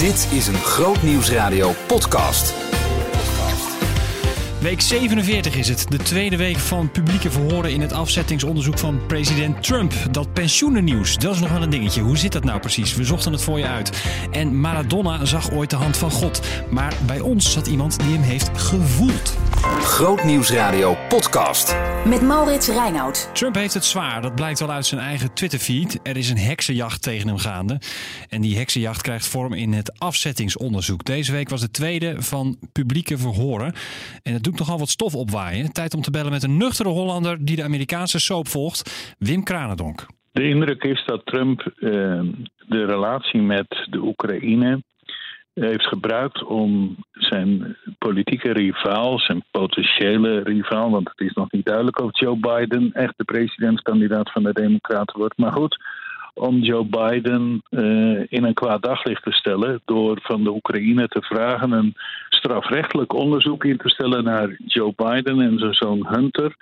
Dit is een Groot Nieuwsradio podcast. Week 47 is het, de tweede week van publieke verhoren in het afzettingsonderzoek van president Trump. Dat pensioenennieuws, dat is nog wel een dingetje. Hoe zit dat nou precies? We zochten het voor je uit. En Maradona zag ooit de hand van God. Maar bij ons zat iemand die hem heeft gevoeld. Groot Nieuwsradio podcast. Met Maurits Reinoud. Trump heeft het zwaar, dat blijkt wel uit zijn eigen Twitterfeed. Er is een heksenjacht tegen hem gaande. En die heksenjacht krijgt vorm in het afzettingsonderzoek. Deze week was de tweede van publieke verhoren. En het doet nogal wat stof opwaaien. Tijd om te bellen met een nuchtere Hollander die de Amerikaanse soap volgt, Wim Kranendonk. De indruk is dat Trump eh, de relatie met de Oekraïne heeft gebruikt om zijn politieke rivaal, zijn potentiële rivaal, want het is nog niet duidelijk of Joe Biden echt de presidentskandidaat van de Democraten wordt. Maar goed, om Joe Biden uh, in een kwaad daglicht te stellen door van de Oekraïne te vragen een strafrechtelijk onderzoek in te stellen naar Joe Biden en zijn zoon Hunter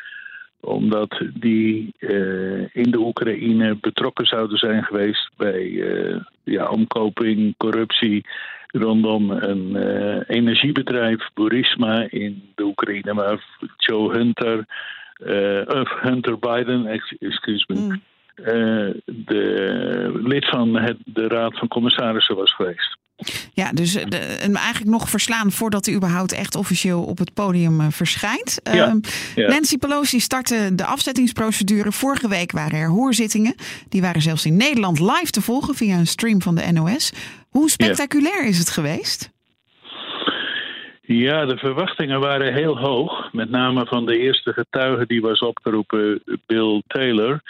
omdat die uh, in de Oekraïne betrokken zouden zijn geweest bij uh, ja, omkoping, corruptie rondom een uh, energiebedrijf, Burisma, in de Oekraïne, maar Joe Hunter, of Hunter Biden, excuse me, mm. de lid van het, de Raad van Commissarissen was geweest. Ja, dus de, eigenlijk nog verslaan voordat hij überhaupt echt officieel op het podium uh, verschijnt. Ja, ja. Nancy Pelosi startte de afzettingsprocedure. Vorige week waren er hoorzittingen. Die waren zelfs in Nederland live te volgen via een stream van de NOS. Hoe spectaculair is het geweest? Ja, de verwachtingen waren heel hoog. Met name van de eerste getuige die was opgeroepen, Bill Taylor.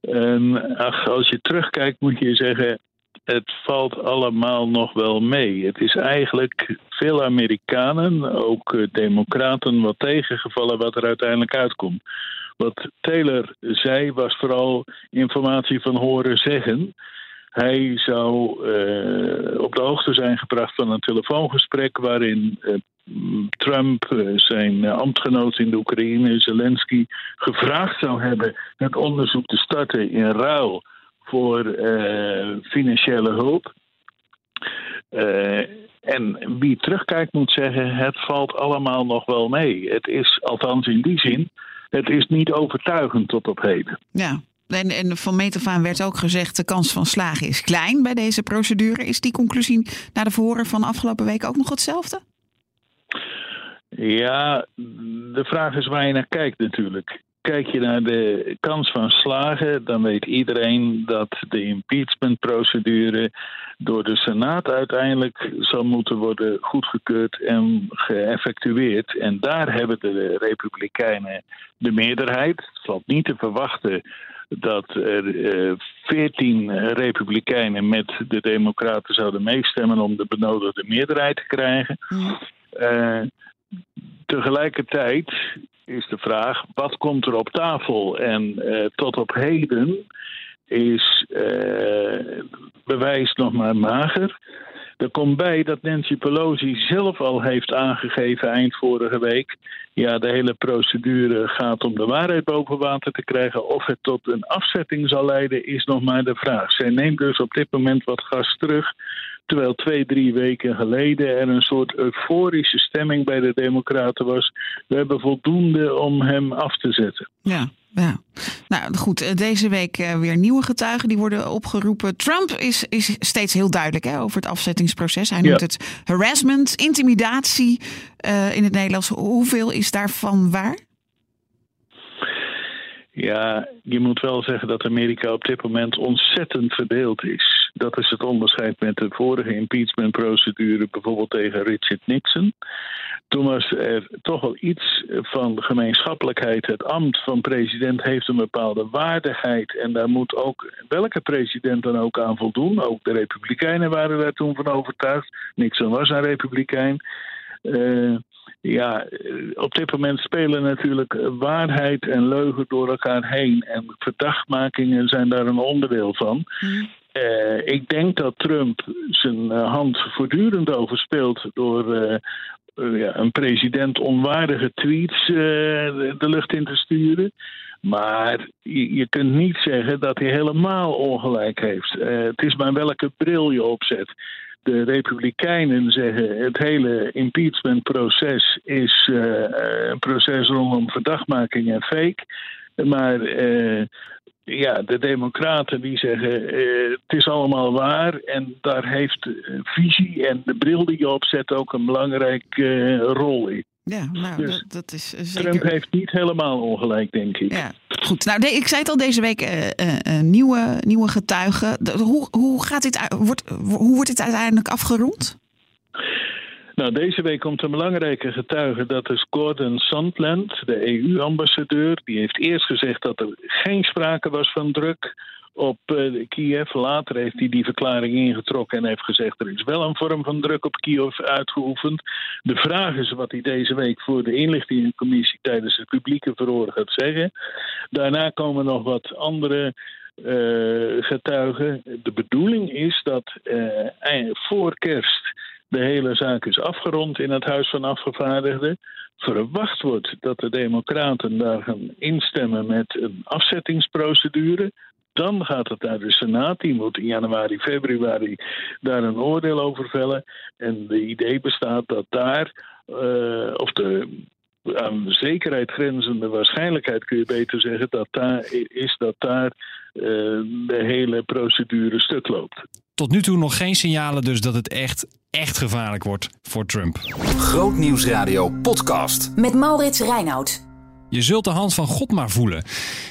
En ach, als je terugkijkt moet je zeggen, het valt allemaal nog wel mee. Het is eigenlijk veel Amerikanen, ook democraten, wat tegengevallen wat er uiteindelijk uitkomt. Wat Taylor zei was vooral informatie van horen zeggen. Hij zou uh, op de hoogte zijn gebracht van een telefoongesprek waarin uh, Trump zijn ambtgenoot in de Oekraïne, Zelensky, gevraagd zou hebben het onderzoek te starten in ruil voor financiële hulp. en wie terugkijkt moet zeggen, het valt allemaal nog wel mee. Het is, althans in die zin, het is niet overtuigend tot op heden. Ja, en, en van meet af aan werd ook gezegd: de kans van slagen is klein bij deze procedure. Is die conclusie na de verhoren van afgelopen week ook nog hetzelfde? Ja, de vraag is waar je naar kijkt natuurlijk. Kijk je naar de kans van slagen, dan weet iedereen dat de impeachmentprocedure door de Senaat uiteindelijk zal moeten worden goedgekeurd en geëffectueerd. En daar hebben de Republikeinen de meerderheid. Het valt niet te verwachten dat er veertien uh, republikeinen met de democraten zouden meestemmen om de benodigde meerderheid te krijgen. Uh, tegelijkertijd is de vraag, wat komt er op tafel? En uh, tot op heden is bewijs nog maar mager. Er komt bij dat Nancy Pelosi zelf al heeft aangegeven eind vorige week. Ja, de hele procedure gaat om de waarheid boven water te krijgen. Of het tot een afzetting zal leiden, is nog maar de vraag. Zij neemt dus op dit moment wat gas terug. Terwijl twee, drie weken geleden er een soort euforische stemming bij de Democraten was. We hebben voldoende om hem af te zetten. Ja, ja. Nou goed, deze week weer nieuwe getuigen die worden opgeroepen. Trump is, is steeds heel duidelijk hè, over het afzettingsproces. Hij noemt Ja. het harassment, intimidatie uh, in het Nederlands. Hoeveel is daarvan waar? Ja, je moet wel zeggen dat Amerika op dit moment ontzettend verdeeld is. Dat is het onderscheid met de vorige impeachmentprocedure, bijvoorbeeld tegen Richard Nixon. Toen was er toch wel iets van gemeenschappelijkheid. Het ambt van president heeft een bepaalde waardigheid. En daar moet ook welke president dan ook aan voldoen. Ook de Republikeinen waren daar toen van overtuigd. Nixon was een Republikein. Uh, ja, op dit moment spelen natuurlijk waarheid en leugen door elkaar heen. En verdachtmakingen zijn daar een onderdeel van. Mm. Uh, ik denk dat Trump zijn hand voortdurend overspeelt door uh, ja, een president onwaardige tweets de, de lucht in te sturen. Maar je, je, kunt niet zeggen dat hij helemaal ongelijk heeft. het is maar welke bril je opzet. De Republikeinen zeggen het hele impeachmentproces is uh, een proces rondom verdachtmaking en fake. Maar uh, ja, de Democraten die zeggen uh, het is allemaal waar. En daar heeft visie en de bril die je opzet ook een belangrijke rol in. Ja, nou, Dus dat, dat is zeker... Trump heeft niet helemaal ongelijk, denk ik. Ja, goed. Nou, de- ik zei het al deze week, eh, eh, eh, nieuwe, nieuwe getuigen. De- hoe, hoe, gaat dit, wordt, hoe wordt dit uiteindelijk afgerond? Nou, deze week komt een belangrijke getuige, dat is Gordon Sondland, de EU-ambassadeur. Die heeft eerst gezegd dat er geen sprake was van druk op eh, Kiev. Later heeft hij die verklaring ingetrokken en heeft gezegd er is wel een vorm van druk op Kiev uitgeoefend. De vraag is wat hij deze week voor de inlichtingencommissie tijdens het publieke verhoor gaat zeggen. Daarna komen nog wat andere eh, getuigen. De bedoeling is dat eh, voor kerst de hele zaak is afgerond in het Huis van Afgevaardigden. Verwacht wordt dat de Democraten daar gaan instemmen met een afzettingsprocedure. Dan gaat het naar de Senaat. Die moet in januari, februari daar een oordeel over vellen. En de idee bestaat dat daar, eh, of de aan zekerheid grenzende waarschijnlijkheid kun je beter zeggen, dat daar is dat daar eh, de hele procedure stuk loopt. Tot nu toe nog geen signalen dus dat het echt, echt gevaarlijk wordt voor Trump. Grootnieuwsradio podcast. Met Maurits Reinoud. Je zult de hand van God maar voelen.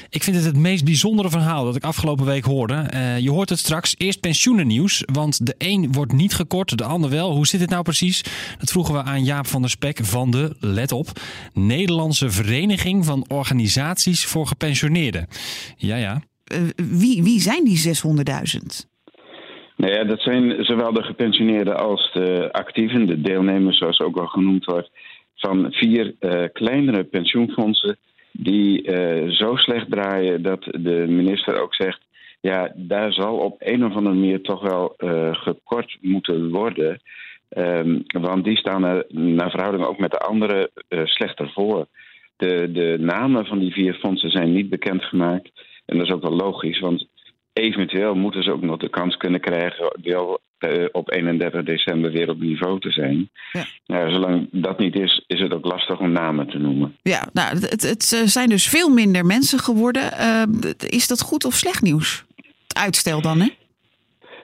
Ik vind het het meest bijzondere verhaal dat ik afgelopen week hoorde. Eh, je hoort het straks. Eerst pensioenennieuws, want de een wordt niet gekort, de ander wel. Hoe zit het nou precies? Dat vroegen we aan Jaap van der Spek van de, let op, Nederlandse Vereniging van Organisaties voor Gepensioneerden. Ja, ja. Eh, wie, wie zijn die 600.000? Nou ja, dat zijn zowel de gepensioneerden als de actieven, de deelnemers, zoals ook al genoemd wordt, van vier eh, kleinere pensioenfondsen die eh, zo slecht draaien dat de minister ook zegt: ja, daar zal op een of andere manier toch wel eh, gekort moeten worden. Ehm, want die staan er naar verhouding ook met de andere eh, slechter voor. De, de namen van die vier fondsen zijn niet bekendgemaakt. En dat is ook wel logisch, want eventueel moeten ze ook nog de kans kunnen krijgen wel eh, op 31 december weer op niveau te zijn. Ja. Nou, zolang dat niet is, is het ook lastig om namen te noemen. Ja, nou, het, het, het zijn dus veel minder mensen geworden. Eh, is dat goed of slecht nieuws? Het uitstel dan, hè?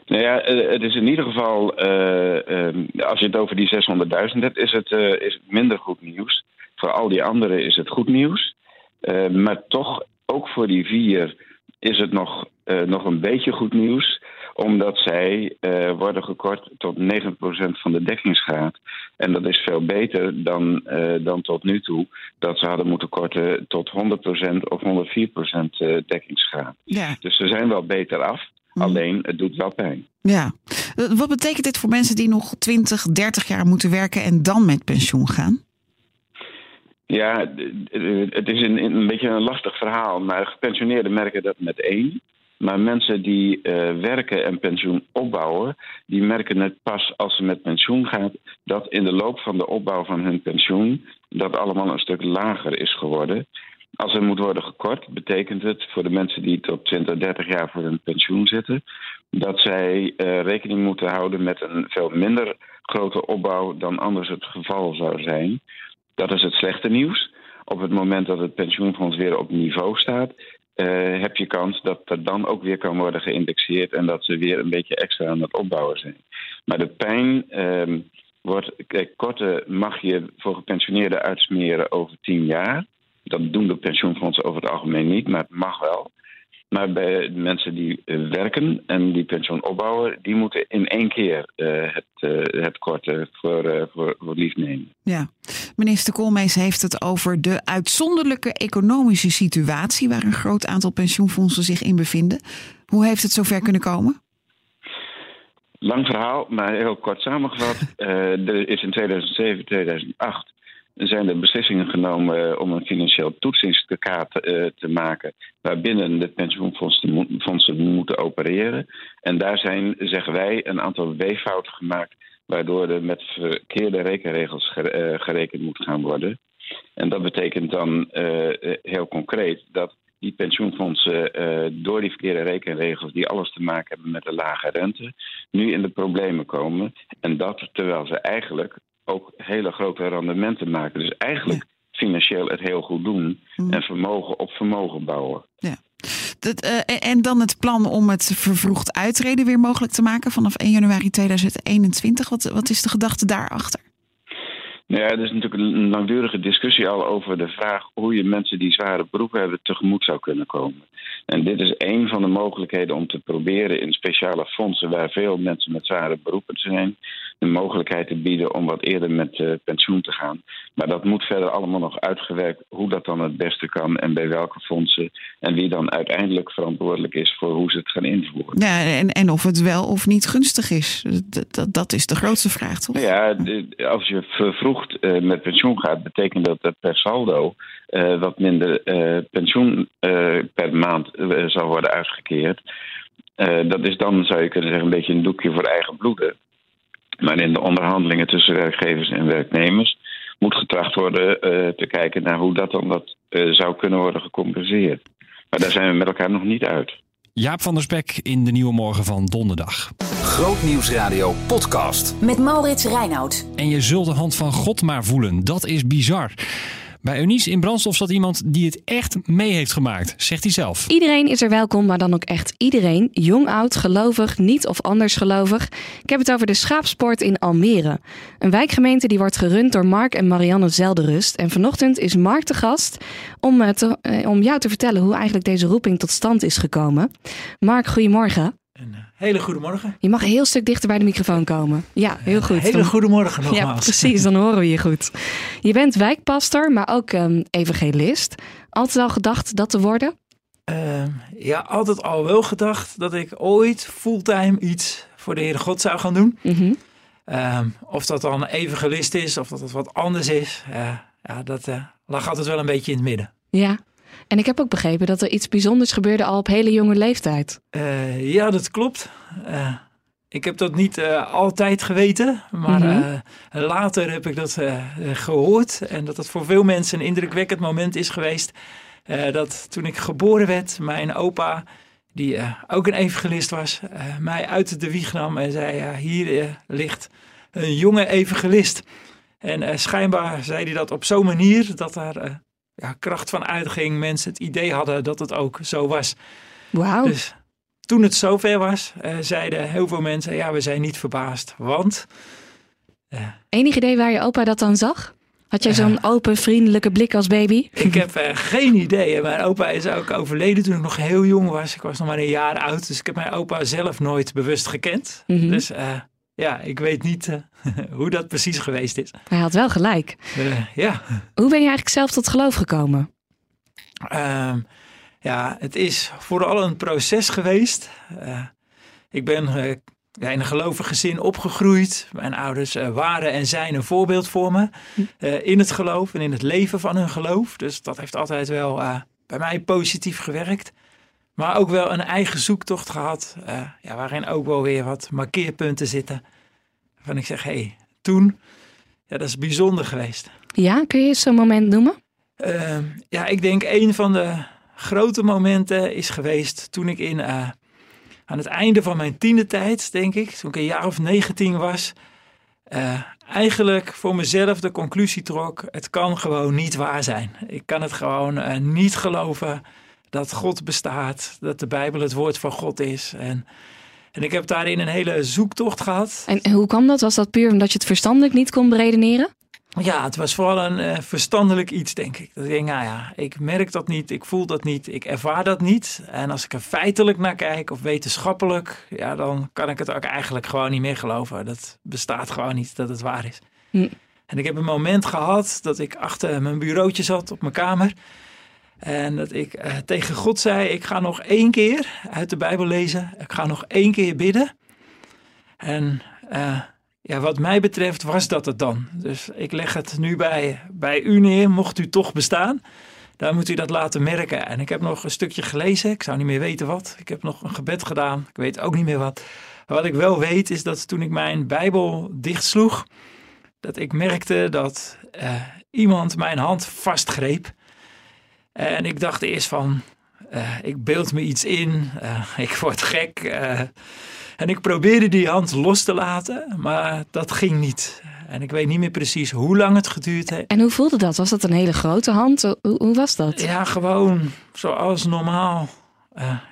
Nou ja, eh, het is in ieder geval, eh, eh, als je het over die 600.000 hebt, is het, eh, is het minder goed nieuws. Voor al die anderen is het goed nieuws. Eh, maar toch, ook voor die vier, is het nog, eh, nog een beetje goed nieuws omdat zij eh, worden gekort tot 90% van de dekkingsgraad. En dat is veel beter dan, eh, dan tot nu toe. Dat ze hadden moeten korten tot 100% of 104% eh, dekkingsgraad. Ja. Dus ze zijn wel beter af. Mhm. Alleen, het doet wel pijn. ja. Wat betekent dit voor mensen die nog 20, 30 jaar moeten werken en dan met pensioen gaan? Ja, het is een, een beetje een lastig verhaal. Maar gepensioneerden merken dat met één. Maar mensen die eh, werken en pensioen opbouwen, die merken het pas als ze met pensioen gaan, dat in de loop van de opbouw van hun pensioen dat allemaal een stuk lager is geworden. Als er moet worden gekort, betekent het voor de mensen die tot 20, 30 jaar voor hun pensioen zitten, dat zij eh, rekening moeten houden met een veel minder grote opbouw dan anders het geval zou zijn. Dat is het slechte nieuws. Op het moment dat het pensioenfonds weer op niveau staat, eh, heb je kans dat er dan ook weer kan worden geïndexeerd en dat ze weer een beetje extra aan het opbouwen zijn. Maar de pijn ehm, wordt, kijk, korte mag je voor gepensioneerden uitsmeren over tien jaar. Dat doen de pensioenfondsen over het algemeen niet, maar het mag wel. Maar bij mensen die eh, werken en die pensioen opbouwen, die moeten in één keer eh, het, eh, het korte voor, voor, voor lief nemen. Ja. Minister Koolmees heeft het over de uitzonderlijke economische situatie waar een groot aantal pensioenfondsen zich in bevinden. Hoe heeft het zover kunnen komen? Lang verhaal, maar heel kort samengevat. Er is in 2007, 2008 zijn er beslissingen genomen eh, om een financieel toetsingskaart eh, te maken waarbinnen de pensioenfondsen mo- fondsen moeten opereren. En daar zijn, zeggen wij, een aantal weeffouten gemaakt waardoor er met verkeerde rekenregels eh, gerekend moet gaan worden. En dat betekent dan heel concreet dat die pensioenfondsen door die verkeerde rekenregels, die alles te maken hebben met de lage rente, nu in de problemen komen. En dat terwijl ze eigenlijk ook hele grote rendementen maken. Dus eigenlijk financieel het heel goed doen mm. en vermogen op vermogen bouwen. Ja. Dat, uh, en dan het plan om het vervroegd uitreden weer mogelijk te maken vanaf 1 januari 2021. Wat, wat is de gedachte daarachter? Nou ja, er is natuurlijk een langdurige discussie al over de vraag hoe je mensen die zware beroepen hebben tegemoet zou kunnen komen. En dit is een van de mogelijkheden om te proberen in speciale fondsen waar veel mensen met zware beroepen zijn, de mogelijkheid te bieden om wat eerder met uh, pensioen te gaan. Maar dat moet verder allemaal nog uitgewerkt hoe dat dan het beste kan en bij welke fondsen en wie dan uiteindelijk verantwoordelijk is voor hoe ze het gaan invoeren. Ja, en, en of het wel of niet gunstig is. Dat, dat is de grootste vraag, toch? Ja, als je vervroegd uh, met pensioen gaat, betekent dat dat per saldo uh, wat minder pensioen per maand zal worden uitgekeerd. dat is dan, zou je kunnen zeggen, een beetje een doekje voor eigen bloeden. Maar in de onderhandelingen tussen werkgevers en werknemers moet getracht worden uh, te kijken naar hoe dat dan dat, uh, zou kunnen worden gecompenseerd. Maar daar zijn we met elkaar nog niet uit. Jaap van der Spek in de Nieuwe Morgen van donderdag. Grootnieuwsradio podcast. Met Maurits Reinoud. En je zult de hand van God maar voelen. Dat is bizar. Bij Eunice in Brandstof zat iemand die het echt mee heeft gemaakt, zegt hij zelf. Iedereen is er welkom, maar dan ook echt iedereen. Jong, oud, gelovig, niet of anders gelovig. Ik heb het over de Schaapsport in Almere. Een wijkgemeente die wordt gerund door Mark en Marianne Zelderust. En vanochtend is Mark te gast om, eh, eh, om jou te vertellen hoe eigenlijk deze roeping tot stand is gekomen. Mark, goedemorgen. Een hele goede morgen. Je mag een heel stuk dichter bij de microfoon komen. Ja, heel goed. Een hele goede morgen nogmaals. Ja, precies, dan horen we je goed. Je bent wijkpastor, maar ook um, evangelist. Altijd al gedacht dat te worden? Uh, ja, altijd al wel gedacht dat ik ooit fulltime iets voor de Heere God zou gaan doen. Mm -hmm. uh, of dat dan evangelist is, of dat het wat anders is. Uh, ja, dat lag altijd wel een beetje in het midden. Ja, en ik heb ook begrepen dat er iets bijzonders gebeurde al op hele jonge leeftijd. Uh, ja, dat klopt. Uh, ik heb dat niet uh, altijd geweten, maar mm -hmm. later heb ik dat gehoord. En dat het voor veel mensen een indrukwekkend moment is geweest. dat toen ik geboren werd, mijn opa, die ook een evangelist was, mij uit de wieg nam en zei: Hier ligt een jonge evangelist. En schijnbaar zei hij dat op zo'n manier dat daar ja, kracht van uitging. Mensen het idee hadden dat het ook zo was. Wauw. Dus toen het zover was, uh, zeiden heel veel mensen: ja, we zijn niet verbaasd. Want. Uh, Enig idee waar je opa dat dan zag? Had jij zo'n open, vriendelijke blik als baby? Ik heb uh, geen idee. Mijn opa is ook overleden toen ik nog heel jong was. Ik was nog maar een jaar oud. Dus ik heb mijn opa zelf nooit bewust gekend. Mm -hmm. Dus ja, ik weet niet uh, hoe dat precies geweest is. Hij had wel gelijk. Uh, ja. Hoe ben je eigenlijk zelf tot geloof gekomen? Uh, ja, het is vooral een proces geweest. Uh, ik ben in een gelovig gezin opgegroeid. Mijn ouders waren en zijn een voorbeeld voor me in het geloof en in het leven van hun geloof. Dus dat heeft altijd wel bij mij positief gewerkt. Maar ook wel een eigen zoektocht gehad. Uh, ja, waarin ook wel weer wat markeerpunten zitten. Waarvan ik zeg, hé, hey, toen, ja, dat is bijzonder geweest. Ja, kun je zo'n moment noemen? Uh, ja, ik denk een van de grote momenten is geweest toen ik in, uh, aan het einde van mijn tiende tijd, denk ik, toen ik een jaar of 19 was, uh, eigenlijk voor mezelf de conclusie trok: het kan gewoon niet waar zijn. Ik kan het gewoon uh, niet geloven dat God bestaat, dat de Bijbel het woord van God is. En, en ik heb daarin een hele zoektocht gehad. En hoe kwam dat? Was dat puur omdat je het verstandelijk niet kon beredeneren? Ja, het was vooral een uh, verstandelijk iets, denk ik. Dat ik denk, nou ja, ik merk dat niet, ik voel dat niet, ik ervaar dat niet. En als ik er feitelijk naar kijk of wetenschappelijk, ja, dan kan ik het ook eigenlijk gewoon niet meer geloven. Dat bestaat gewoon niet, dat het waar is. Hm. En ik heb een moment gehad dat ik achter mijn bureautje zat op mijn kamer. En dat ik uh, tegen God zei: Ik ga nog één keer uit de Bijbel lezen. Ik ga nog één keer bidden. En uh, ja, wat mij betreft was dat het dan. Dus ik leg het nu bij, bij u neer, mocht u toch bestaan. Dan moet u dat laten merken. En ik heb nog een stukje gelezen. Ik zou niet meer weten wat. Ik heb nog een gebed gedaan. Ik weet ook niet meer wat. Wat ik wel weet is dat toen ik mijn Bijbel dichtsloeg, dat ik merkte dat uh, iemand mijn hand vastgreep. En ik dacht eerst van, Eh, ik beeld me iets in. Eh, ik word gek. eh, en ik probeerde die hand los te laten, maar dat ging niet. En ik weet niet meer precies hoe lang het geduurd heeft. En hoe voelde dat? Was dat een hele grote hand? Hoe, hoe was dat? Ja, gewoon zoals normaal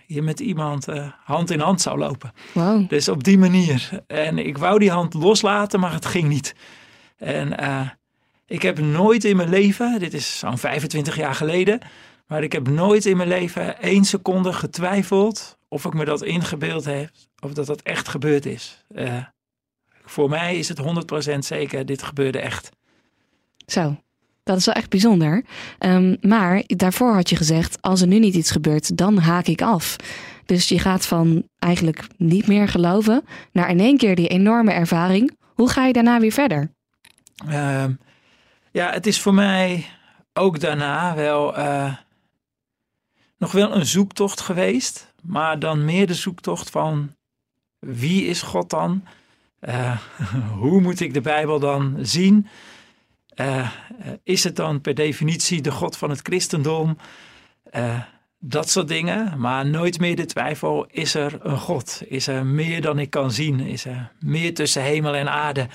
je met iemand hand in hand zou lopen. Wow. Dus op die manier. En ik wou die hand loslaten, maar het ging niet. En ik heb nooit in mijn leven, dit is zo'n 25 jaar geleden, maar ik heb nooit in mijn leven één seconde getwijfeld of ik me dat ingebeeld heb of dat dat echt gebeurd is. Eh, voor mij is het 100% zeker, dit gebeurde echt. Zo, dat is wel echt bijzonder. Ehm, maar daarvoor had je gezegd, als er nu niet iets gebeurt, dan haak ik af. Dus je gaat van eigenlijk niet meer geloven naar in één keer die enorme ervaring. Hoe ga je daarna weer verder? Ehm, ja, het is voor mij ook daarna wel eh, nog wel een zoektocht geweest. Maar dan meer de zoektocht van wie is God dan? Eh, hoe moet ik de Bijbel dan zien? Eh, is het dan per definitie de God van het christendom? Dat soort dingen. Maar nooit meer de twijfel, is er een God? Is er meer dan ik kan zien? Is er meer tussen hemel en aarde?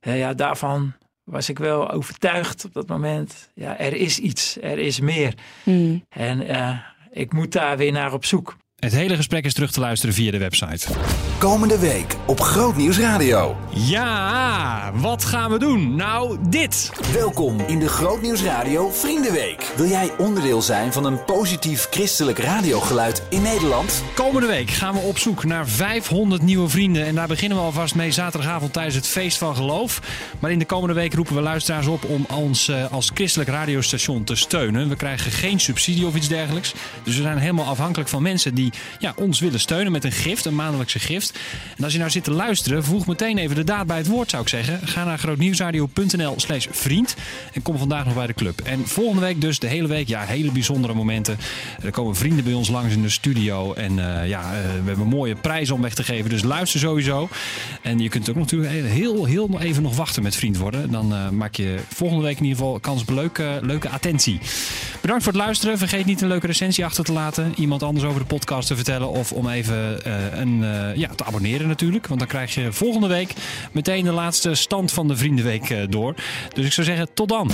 Ja, daarvan was ik wel overtuigd op dat moment. Ja, er is iets, er is meer. Hmm. En eh, ik moet daar weer naar op zoek. Het hele gesprek is terug te luisteren via de website. Komende week op Groot Nieuws Radio. Ja, wat gaan we doen? Nou, dit. Welkom in de Groot Nieuws Radio Vriendenweek. Wil jij onderdeel zijn van een positief christelijk radiogeluid in Nederland? Komende week gaan we op zoek naar 500 nieuwe vrienden. En daar beginnen we alvast mee zaterdagavond tijdens het Feest van Geloof. Maar in de komende week roepen we luisteraars op om ons eh, als christelijk radiostation te steunen. We krijgen geen subsidie of iets dergelijks. Dus we zijn helemaal afhankelijk van mensen die ja, ons willen steunen met een gift, een maandelijkse gift. En als je nou zit te luisteren, voeg meteen even de daad bij het woord, zou ik zeggen. Ga naar grootnieuwsradio.nl slash vriend en kom vandaag nog bij de club. En volgende week dus de hele week, ja, hele bijzondere momenten. Er komen vrienden bij ons langs in de studio. En eh, ja, eh, we hebben mooie prijzen om weg te geven. Dus luister sowieso. En je kunt ook natuurlijk heel, heel even nog wachten met vriend worden. Dan eh, maak je volgende week in ieder geval kans op leuke, leuke attentie. Bedankt voor het luisteren. Vergeet niet een leuke recensie achter te laten. Iemand anders over de podcast te vertellen. Of om even eh, een, eh, ja, te abonneren natuurlijk. Want dan krijg je volgende week meteen de laatste stand van de Vriendenweek eh, door. Dus ik zou zeggen, tot dan.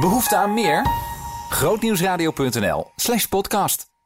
Behoefte aan meer? Grootnieuwsradio.nl slash podcast.